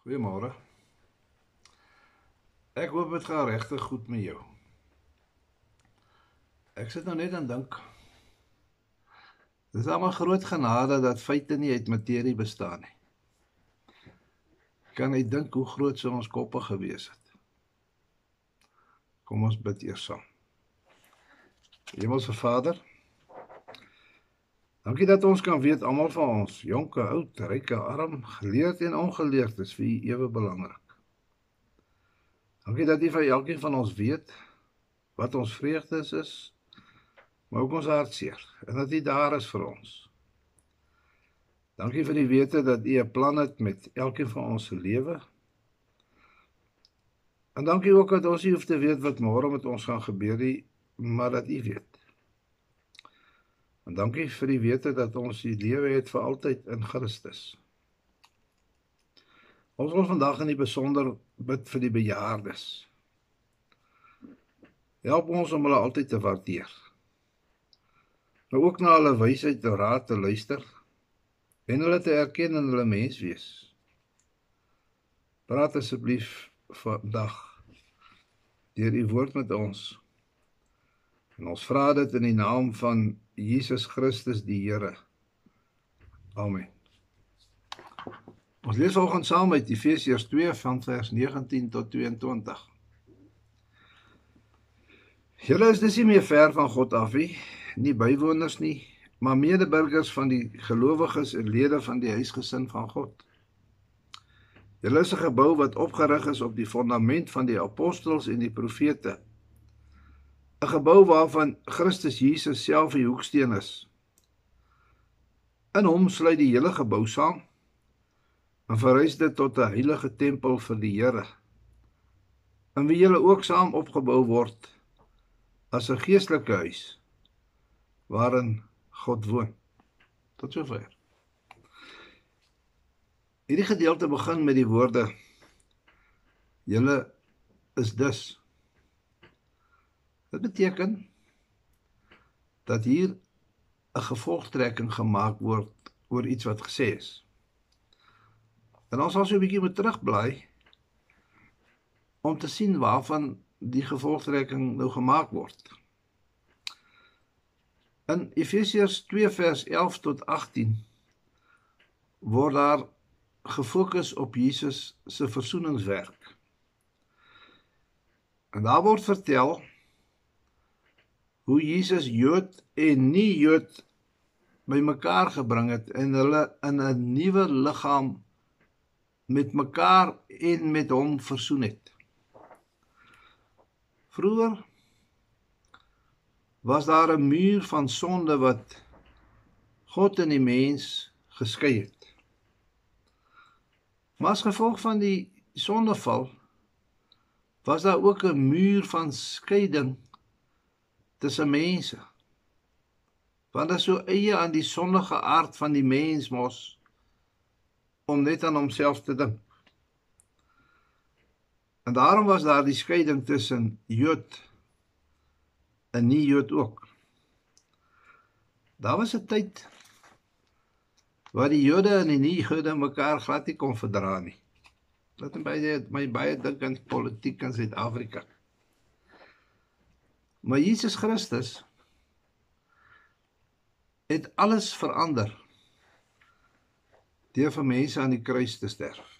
Goeiemôre. Ek hoop dit gaan regtig goed met jou. Ek sit nou net aan dink. Dis almal groot genade dat feite nie uit materie bestaan nie. Kan jy dink hoe groot sou ons koppe gewees het? Kom ons bid eers saam. Hemelse Vader, dankie dat ons kan weet almal van ons, jonke, oud, ryke, arm, geleerd en ongeleerd is vir U ewe belangrik. Dankie dat U van elkeen van ons weet wat ons vreugdes is, maar ook ons hartseer en dat U daar is vir ons. Dankie vir die wete dat U 'n plan het met elkeen van ons se lewe. En dankie ook dat ons nie hoef te weet wat môre met ons gaan gebeur nie, maar dat U weet. En dankie vir die wete dat ons die lewe het vir altyd in Christus. Ons wil vandag in die besonder bid vir die bejaardes. Help ons om hulle altyd te waardeer. Maar ook na hulle wysheid en raad te luister en hulle te erken in hulle menswees. Praat asseblief vandag deur u woord met ons. En ons vra dit in die naam van Jesus Christus die Here. Amen. Ons lees vanoggend saam uit Efesiërs 2 van vers 19 tot 22. Julle is dus nie meer ver van God af nie, nie bywoners nie, maar medeburgers van die gelowiges en lede van die huisgesin van God. Julle is 'n gebou wat opgerig is op die fondament van die apostels en die profete. 'n Gebou waarvan Christus Jesus self die hoeksteen is. In hom sluit die hele gebou saam en verrys dit tot 'n heilige tempel vir die Here. In wie julle ook saam opgebou word as 'n geestelike huis waarin God woon. Tot sover. Hierdie gedeelte begin met die woorde Julle is dus. Dit beteken dat hier 'n gevolgtrekking gemaak word oor iets wat gesê is. En ons sal so 'n bietjie moet terugbly om te sien waarvan die gevolgtrekking nou gemaak word. In Efesiërs 2 vers 11 tot 18 word daar gefokus op Jesus se versoeningswerk. En daar word vertel hoe Jesus Jood en nie Jood bymekaar gebring het en hulle in 'n nuwe liggaam met mekaar en met hom versoen het. Vroeger was daar 'n muur van sonde wat God en die mens geskei het. Maar as gevolg van die sondeval was daar ook 'n muur van skeiding tussen mense. Want dit is so eie aan die sondige aard van die mens mos om net aan homself te dink. En daarom was daar die skeiding tussen Jood 'n nie Jood ook. Daar was 'n tyd waar die Jode en die nie-Jode mekaar glad nie kon verdra nie. Dit het baie my baie dink aan politiek in Suid-Afrika. Maar Jesus Christus het alles verander deur vir mense aan die kruis te sterf.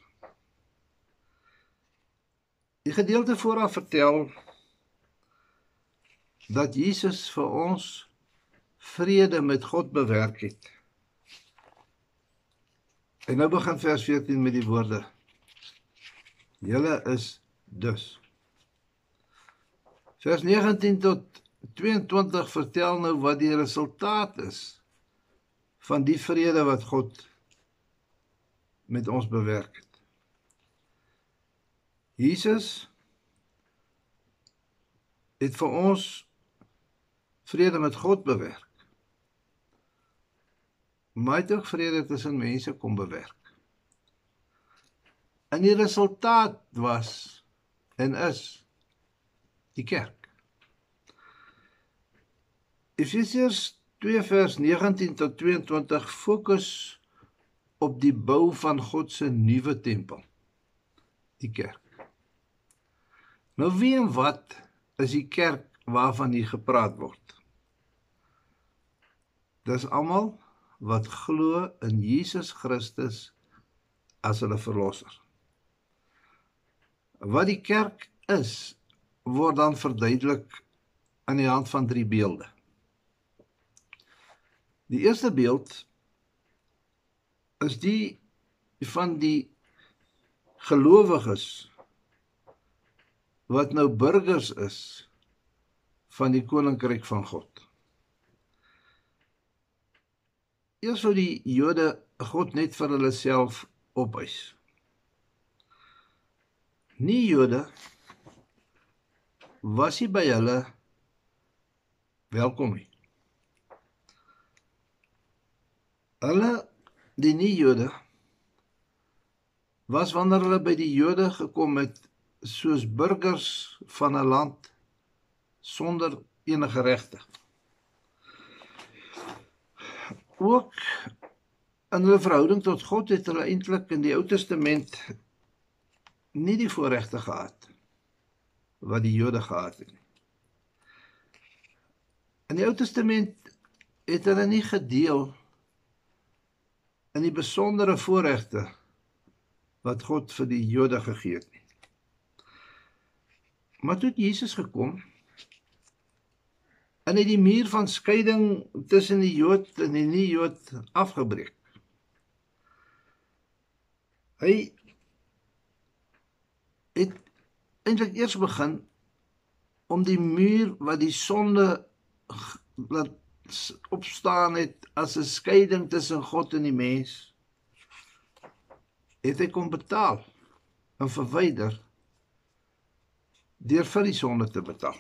Die gedeelte vooraf vertel dat Jesus vir ons vrede met God bewerk het. En nou begin vers 14 met die woorde: Julle is dus. Vers 19 tot 22 vertel nou wat die resultaat is van die vrede wat God met ons bewerk het. Jesus het vir ons vrede met God bewerk. Maar hy het ook vrede tussen mense kom bewerk. En die resultaat was en is die kerk. Efesiërs 2 vers 19 tot 22 fokus op die bou van God se nuwe tempel. die kerk. Nou wie en wat is die kerk waarvan hier gepraat word? Dis almal wat glo in Jesus Christus as hulle verlosser. Wat die kerk is, word dan verduidelik aan die hand van drie beelde. Die eerste beeld is die van die gelowiges wat nou burgers is van die koninkryk van God. Eers sou die Jode God net vir hulle self opeis. Nie Jode was hy by hulle welkom nie. Hulle die nie Jode was wanneer hulle by die Jode gekom het soos burgers van 'n land sonder enige regte. Ook in hulle verhouding tot God het hulle eintlik in die Ou Testament nie die voorregte gehad wat die Jode gehad het nie. In die Ou Testament het hulle nie gedeel in die besondere voorregte wat God vir die Jode gegee het nie. Maar toe Jesus gekom en het die muur van skeiding tussen die Jood en die nie-Jood afgebreek. Hy het eintlik eers begin om die muur wat die sonde laat opstaan het as 'n skeiding tussen God en die mens het hy kom betaal en verwyder deur vir die sonde te betaal.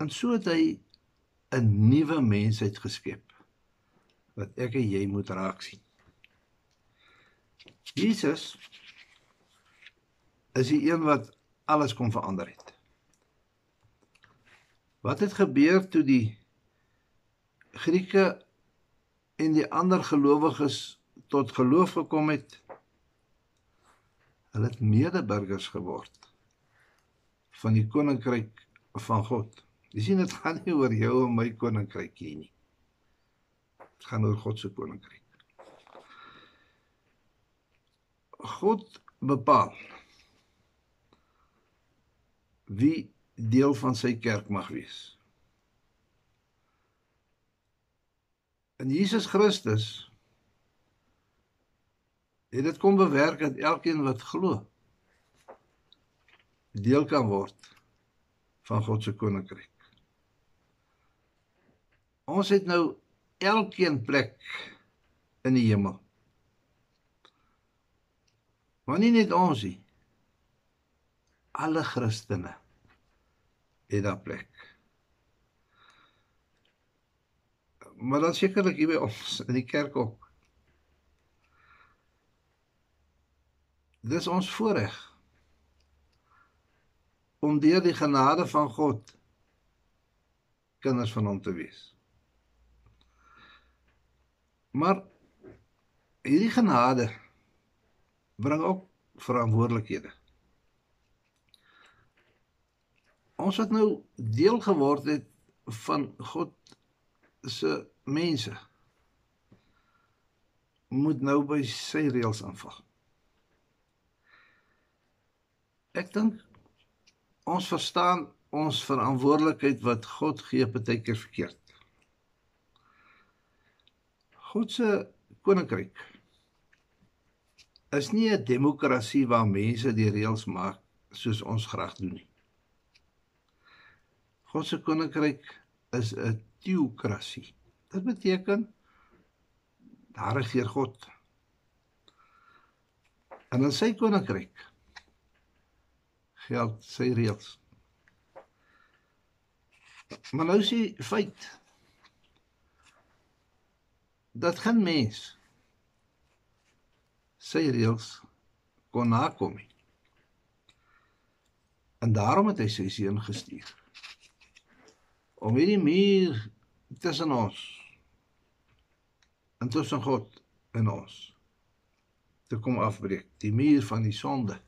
En so het hy 'n nuwe mensheid geskep wat ek en jy moet raak sien. Jesus is die een wat alles kom verander het. Wat het gebeur toe die Grieke en die ander gelowiges tot geloof gekom het? Hulle het medeburgers geword van die koninkryk van God. Jy sien dit gaan nie oor jou en my koninkryk hier nie. Dit gaan oor God se koninkryk. God bepaal wie deel van sy kerk mag wees. En Jesus Christus het dit kom bewerk dat elkeen wat glo deel kan word van God se koninkryk. Ons het nou elkeen plek in die hemel. Maar nie net ons nie. Alle Christene het daar plek. Maar dan sekerlik hier by ons in die kerk ook. Dis ons voorreg om deur die genade van God kinders van hom te wees. Maar hierdie genade bring ook verantwoordelikhede. Ons het nou deel geword het van God se mense moet nou by sy reëls aanval. Ek dink ons verstaan ons verantwoordelikheid wat God gee baie keer verkeerd. God se koninkryk is nie 'n demokrasie waar mense die reëls maak soos ons graag doen nie. God se koninkryk is 'n teokrasie. Dit beteken daar regeer God. En in sy koninkryk geld sy reëls. Maar nou sien feit dat geen mens sy reëls kon nakom nie. En daarom het hy sy seun gestuur om hierdie muur tussen ons en tussen God en ons te kom afbreek, die muur van die sonde.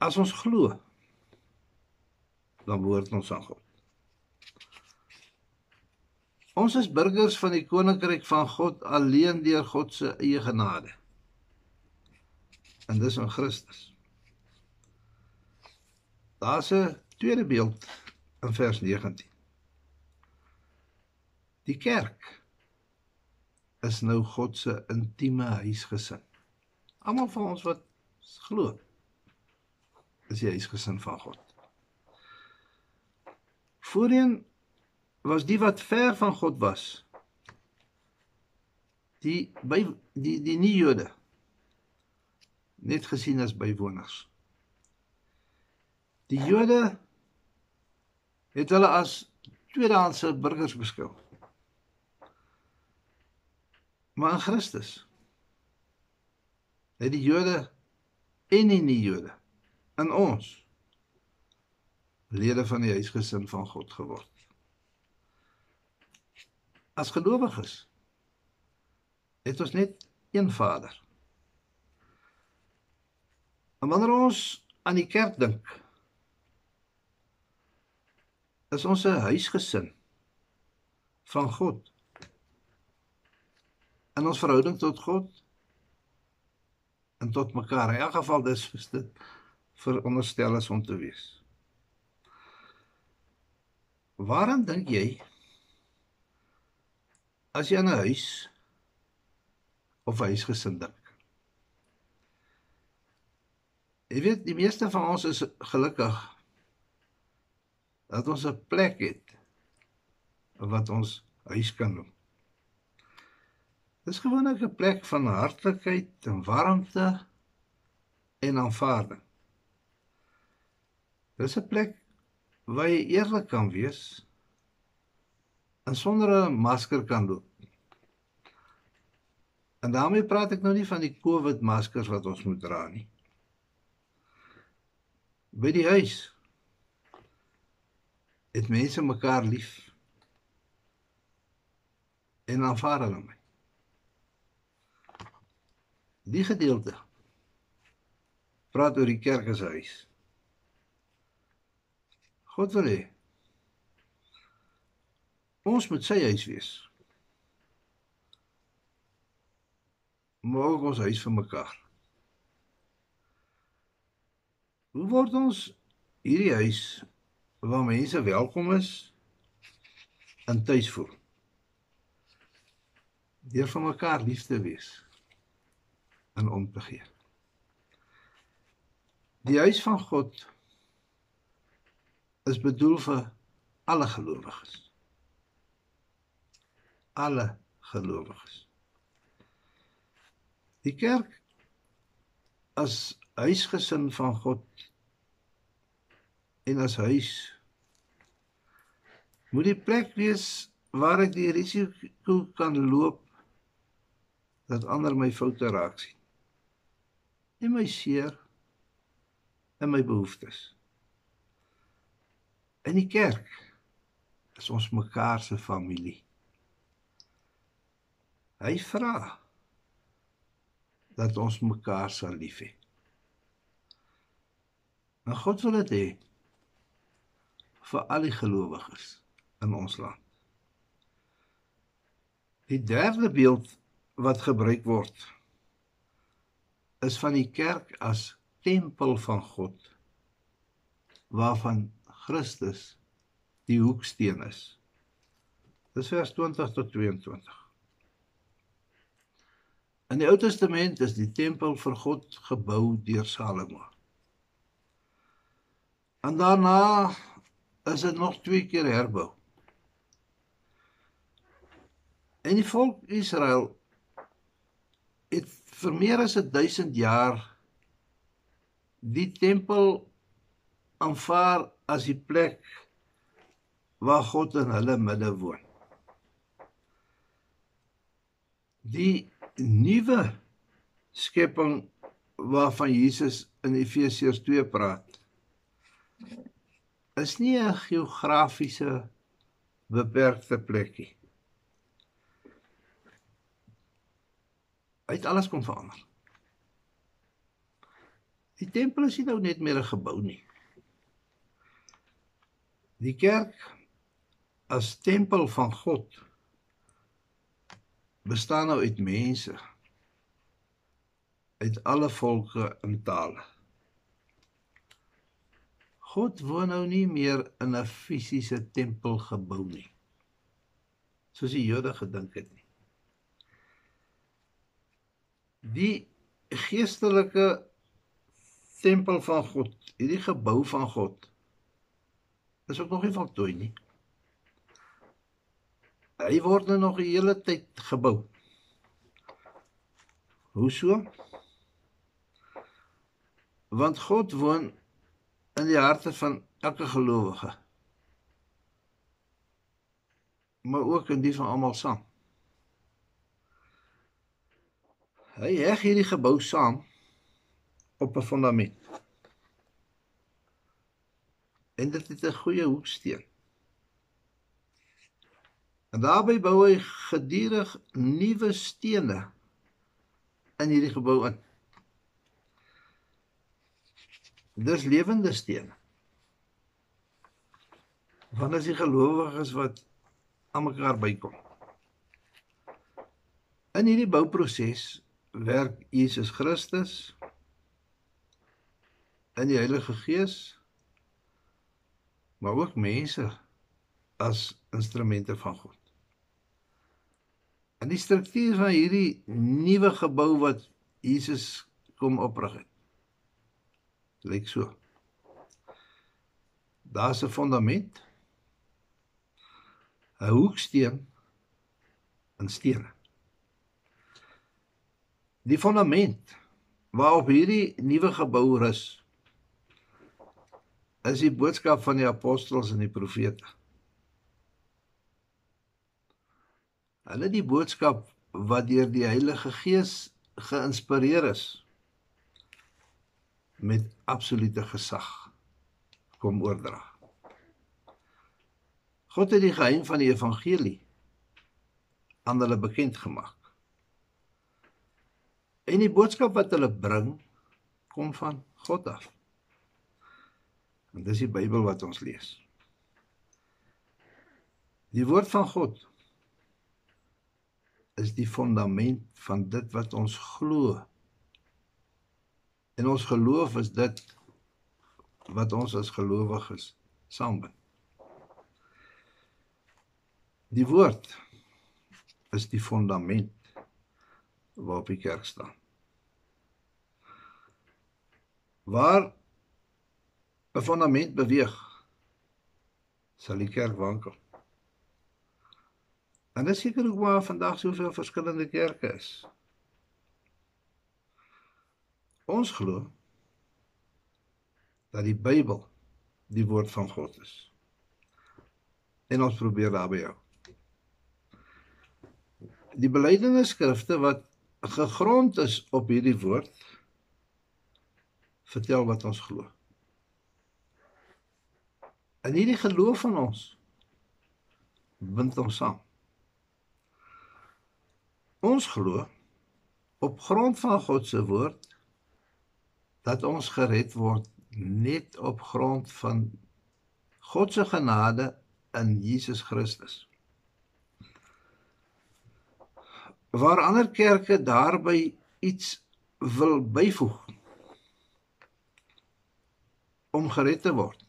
As ons glo, dan behoort ons aan God. Ons is burgers van die koninkryk van God alleen deur God se eie genade. En dis in Christus. Daar's 'n tweede beeld in vers 19. Die kerk is nou God se intieme huisgesin. Almal van ons wat glo is die huisgesin van God. Voorheen was die wat ver van God was die by die die nie Jode net gesien as bywoners. Die Jode het hulle as tweedehandse burgers beskou. Maar in Christus het die Jode en die nie-Jode in ons lede van die huisgesin van God geword. As gelowiges het ons net een Vader. En wanneer ons aan die kerk dink, is ons 'n huisgesin van God. In ons verhouding tot God en tot mekaar. In elk geval dis dit veronderstel is om te wees. Waarom dink jy as jy 'n huis of huisgesin dink? Jy weet, die meeste van ons is gelukkig dat ons 'n plek het wat ons huis kan noem. Dis gewoonlik 'n plek van hartlikheid en warmte en aanvaarding. Dis 'n plek waar jy eerlik kan wees en sonder 'n masker kan loop. En daarmee praat ek nou nie van die COVID maskers wat ons moet dra nie. By die huis het mense mekaar lief en aanvaar hulle my. Die gedeelte praat oor die kerk as huis. God wil hê ons moet sy huis wees. Maak ons huis vir mekaar. Hoe word ons hierdie huis waar mense welkom is en tuis voel. Deur van mekaar lief te wees en om te gee. Die huis van God is bedoel vir alle gelowiges. Alle gelowiges. Die kerk as huisgesin van God en as huis moet die plek wees waar ek die risiko kan loop dat ander my foute raak sien. En my seer en my behoeftes. In die kerk is ons mekaar se familie. Hy vra dat ons mekaar sal lief hê. En God wil dit hê vir al die gelowiges in ons land. Die derde beeld wat gebruik word is van die kerk as tempel van God waarvan Christus die hoeksteen is. Dis vers 20 tot 22. In die Ou Testament is die tempel vir God gebou deur Salomo. En daarna is dit nog twee keer herbou. En die volk Israel het vir meer as 1000 jaar die tempel aanvaar as die plek waar God in hulle midde woon. Die nuwe skepping waarvan Jesus in Efesiërs 2 praat is nie 'n geografiese beperkte plekkie. Hy het alles kom verander. Die tempel is nie nou net meer 'n gebou nie. Die kerk as tempel van God bestaan nou uit mense uit alle volke en tale. God woon nou nie meer in 'n fisiese tempelgebou nie. Soos die Jode gedink het nie. Die geestelike tempel van God, hierdie gebou van God is ook nog nie voltooi nie. Hy word nou nog 'n hele tyd gebou. Hoe so? Want God woon in die harte van elke gelowige. Maar ook in die van almal saam. Hy heg hierdie gebou saam op 'n fondament. En dit het 'n goeie hoeksteen. En daarbey bou hy gedurig nuwe stene in hierdie gebou in. Dis lewende stene. Want as die gelowiges wat aan mekaar bykom. In hierdie bouproses werk Jesus Christus in die Heilige Gees maar ook mense as instrumente van God. En die struktuur van hierdie nuwe gebou wat Jesus kom oprig het. Lyk so. Daar's 'n fondament. 'n Hoeksteen en stene. Die fondament waarop hierdie nuwe gebou rus is die boodskap van die apostels en die profete. Hulle die boodskap wat deur die Heilige Gees geïnspireer is met absolute gesag kom oordra. God het die geheim van die evangelie aan hulle bekend gemaak. En die boodskap wat hulle bring kom van God af. En dis die Bybel wat ons lees. Die woord van God is die fondament van dit wat ons glo. En ons geloof is dit wat ons as gelowiges saambind. Die woord is die fondament waarop die kerk staan. Waar 'n fondament beweeg, sal die kerk wankel. En dis seker hoe vandag soveel verskillende kerke is. Ons glo dat die Bybel die woord van God is. En ons probeer daarby hou. Die belydenisskrifte wat gegrond is op hierdie woord vertel wat ons glo. En hierdie geloof van ons bind ons saam. Ons glo op grond van God se woord dat ons gered word net op grond van God se genade in Jesus Christus. Waar ander kerke daarby iets wil byvoeg om gered te word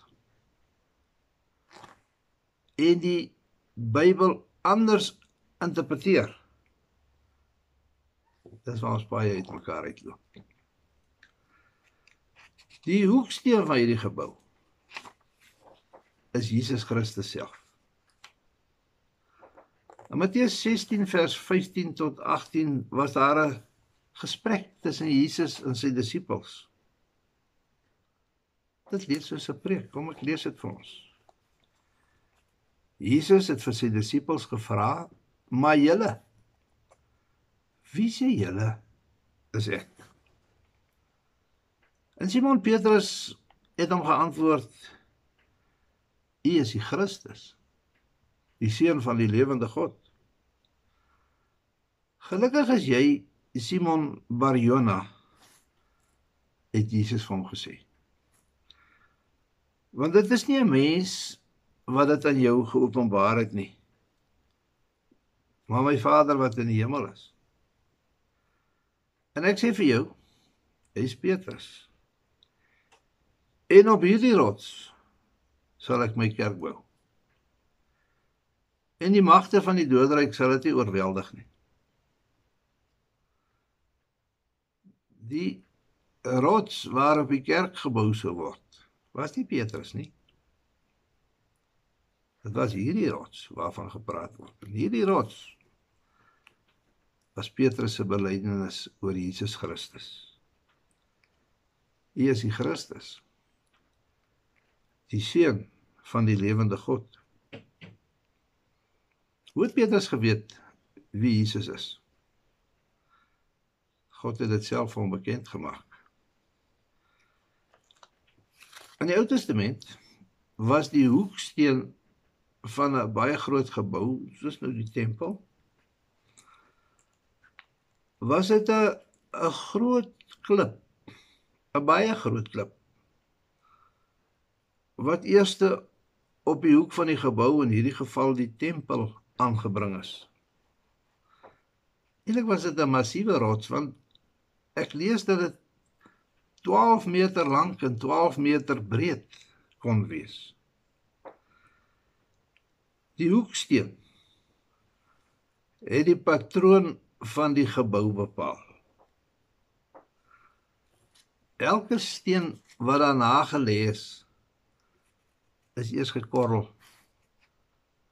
en die Bybel anders interpreteer. Dis waar ons baie uit mekaar uitloop. Die hoeksteen van hierdie gebou is Jesus Christus self. In Matteus 16 vers 15 tot 18 was daar 'n gesprek tussen Jesus en sy disippels. Dit lees soos 'n preek. Kom ek lees dit vir ons. Jesus het vir sy disippels gevra: "Maar julle, wie sê julle is ek?" En Simon Petrus het hom geantwoord: "U is die Christus, die seun van die lewende God." Gelukkig is jy Simon Barjona het Jesus vir hom gesê. Want dit is nie 'n mens wat dit aan jou geopenbaar het nie. Maar my Vader wat in die hemel is. En ek sê vir jou, hy's Petrus. En op hierdie rots sal ek my kerk bou. En die magte van die doodryk sal dit nie oorweldig nie. Die rots waarop die kerk gebou sou word, was nie Petrus nie. Dit was hierdie rots waarvan gepraat word. En hierdie rots was Petrus se belydenis oor Jesus Christus. Hy is die Christus. Die seun van die lewende God. Hoe het Petrus geweet wie Jesus is? God het dit self hom bekend gemaak. In die Ou Testament was die hoeksteen van 'n baie groot gebou, soos nou die tempel. Was dit 'n 'n groot klip, 'n baie groot klip. Wat eerste op die hoek van die gebou in hierdie geval die tempel aangebring is. Eintlik was dit 'n massiewe rots want ek lees dat dit 12 meter lank en 12 meter breed kon wees. Die hoeksteen het die patroon van die gebou bepaal. Elke steen wat daarna gelê is, is eers gekorrel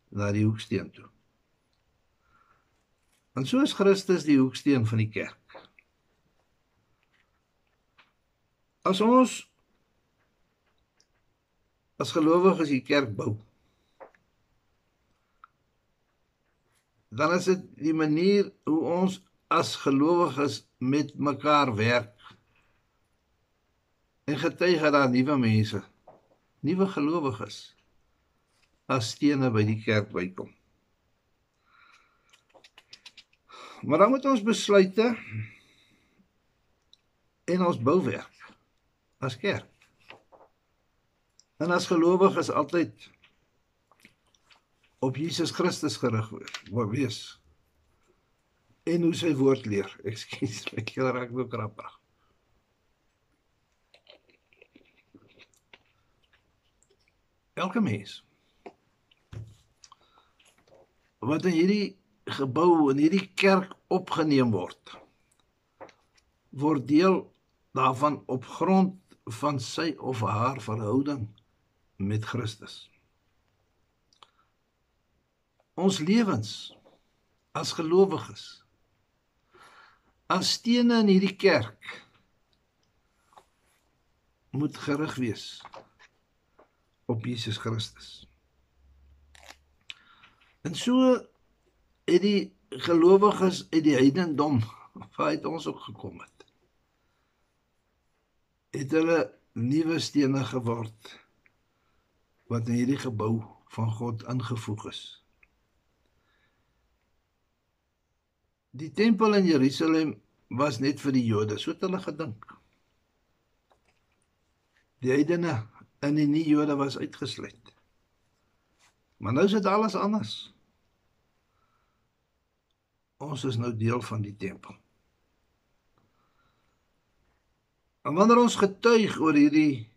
na die hoeksteen toe. En so is Christus die hoeksteen van die kerk. As ons as gelowiges die kerk bou, dan is dit die manier hoe ons as gelowiges met mekaar werk. En getuig dat daar nuwe mense, nuwe gelowiges as stene by die kerk bykom. Maar dan moet ons besluite en ons bouwerk as kerk. En as gelowiges altyd op Jesus Christus gerig word wees. En hoe sy woord leer. Ekskuus, keel raak nou krappig. Elke mens wat in hierdie gebou en hierdie kerk opgeneem word word deel daarvan op grond van sy of haar verhouding met Christus. Ons lewens as gelowiges as stene in hierdie kerk moet gerig wees op Jesus Christus. En so het die gelowiges uit die heidendom waaruit ons ook gekom het het hulle nuwe stene geword wat in hierdie gebou van God ingevoeg is. Die tempel in Jerusalem was net vir die Jode, so het hulle gedink. Die heidene en die nie-Jode was uitgesluit. Maar nou is dit alles anders. Ons is nou deel van die tempel. En wanneer ons getuig oor hierdie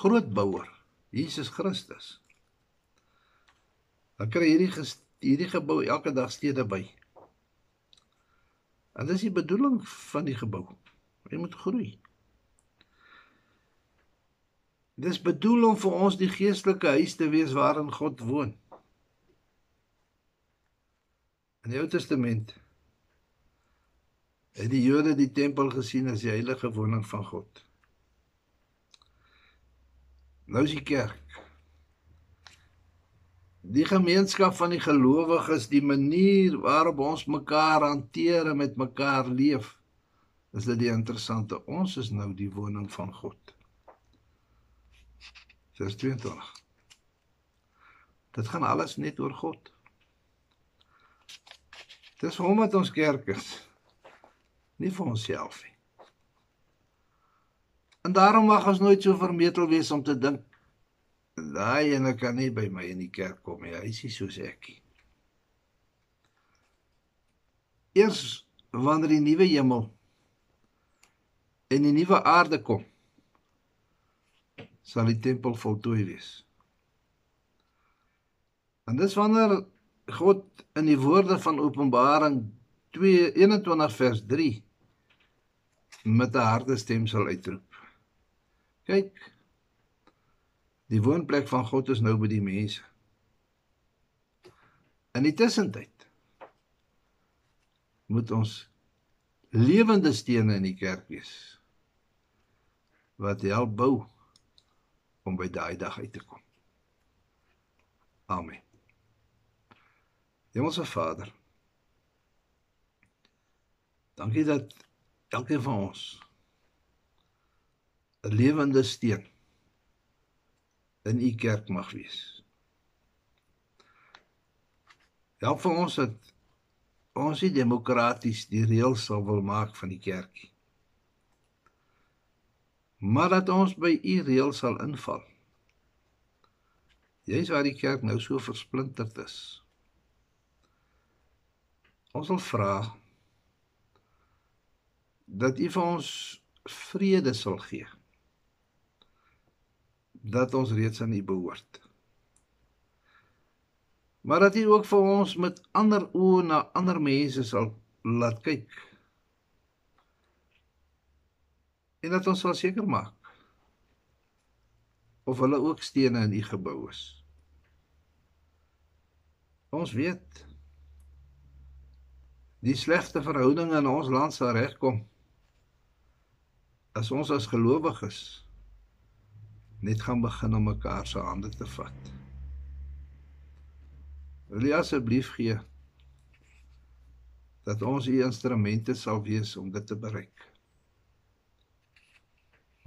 groot bouer, Jesus Christus, dan kry hierdie hierdie gebou elke dag steeds by. En dis die bedoeling van die gebou. Hy moet groei. Dis bedoel om vir ons die geestelike huis te wees waarin God woon. In die Ou Testament het die Jode die tempel gesien as die heilige woning van God. Nou is die kerk. Die gemeenskap van die gelowiges, die manier waarop ons mekaar hanteer en met mekaar leef, is dit die interessante. Ons is nou die woning van God. Vers 22. Dit gaan alles net oor God. Dis hom wat ons kerk is. nie vir onsself nie. En daarom mag ons nooit so vermetel wees om te dink daai ene kan nie by my in die kerk kom nie. Hy is nie soos ek nie. Eers wanneer die nuwe hemel en die nuwe aarde kom, sal die tempel voltooi wees. En dis wanneer God in die woorde van Openbaring 2:21 vers 3 met 'n harde stem sal uitroep. Kyk, die woonplek van God is nou by die mense. In die tussentyd moet ons lewende stene in die kerk wees wat help bou om by daai dag uit te kom. Amen. Hemelse Vader, dankie dat elkeen van ons 'n lewende steen in u kerk mag wees. Help vir ons dat ons nie demokraties die reëls sal wil maak van die kerkie. Maar dat ons by u reëls sal inval. Jy's waar die kerk nou so versplinterd is. Ons wil vra dat u vir ons vrede sal gee. Dat ons reeds aan u behoort maar dat U ook vir ons met ander oë na ander mense sal laat kyk. En dat ons sal seker maak of hulle ook stene in U gebou is. Ons weet die slegte verhoudinge in ons land sal regkom as ons as gelowiges net gaan begin om mekaar se hande te vat. Wil jy asseblief gee dat ons u instrumente sal wees om dit te bereik.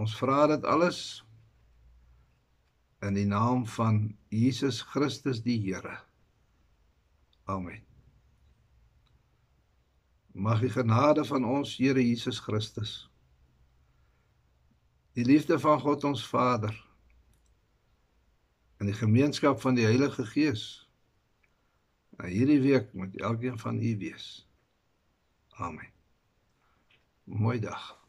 Ons vra dit alles in die naam van Jesus Christus die Here. Amen. Mag die genade van ons Here Jesus Christus die liefde van God ons Vader en die gemeenskap van die Heilige Gees na hierdie week met elkeen van u wees. Amen. Mooi dag.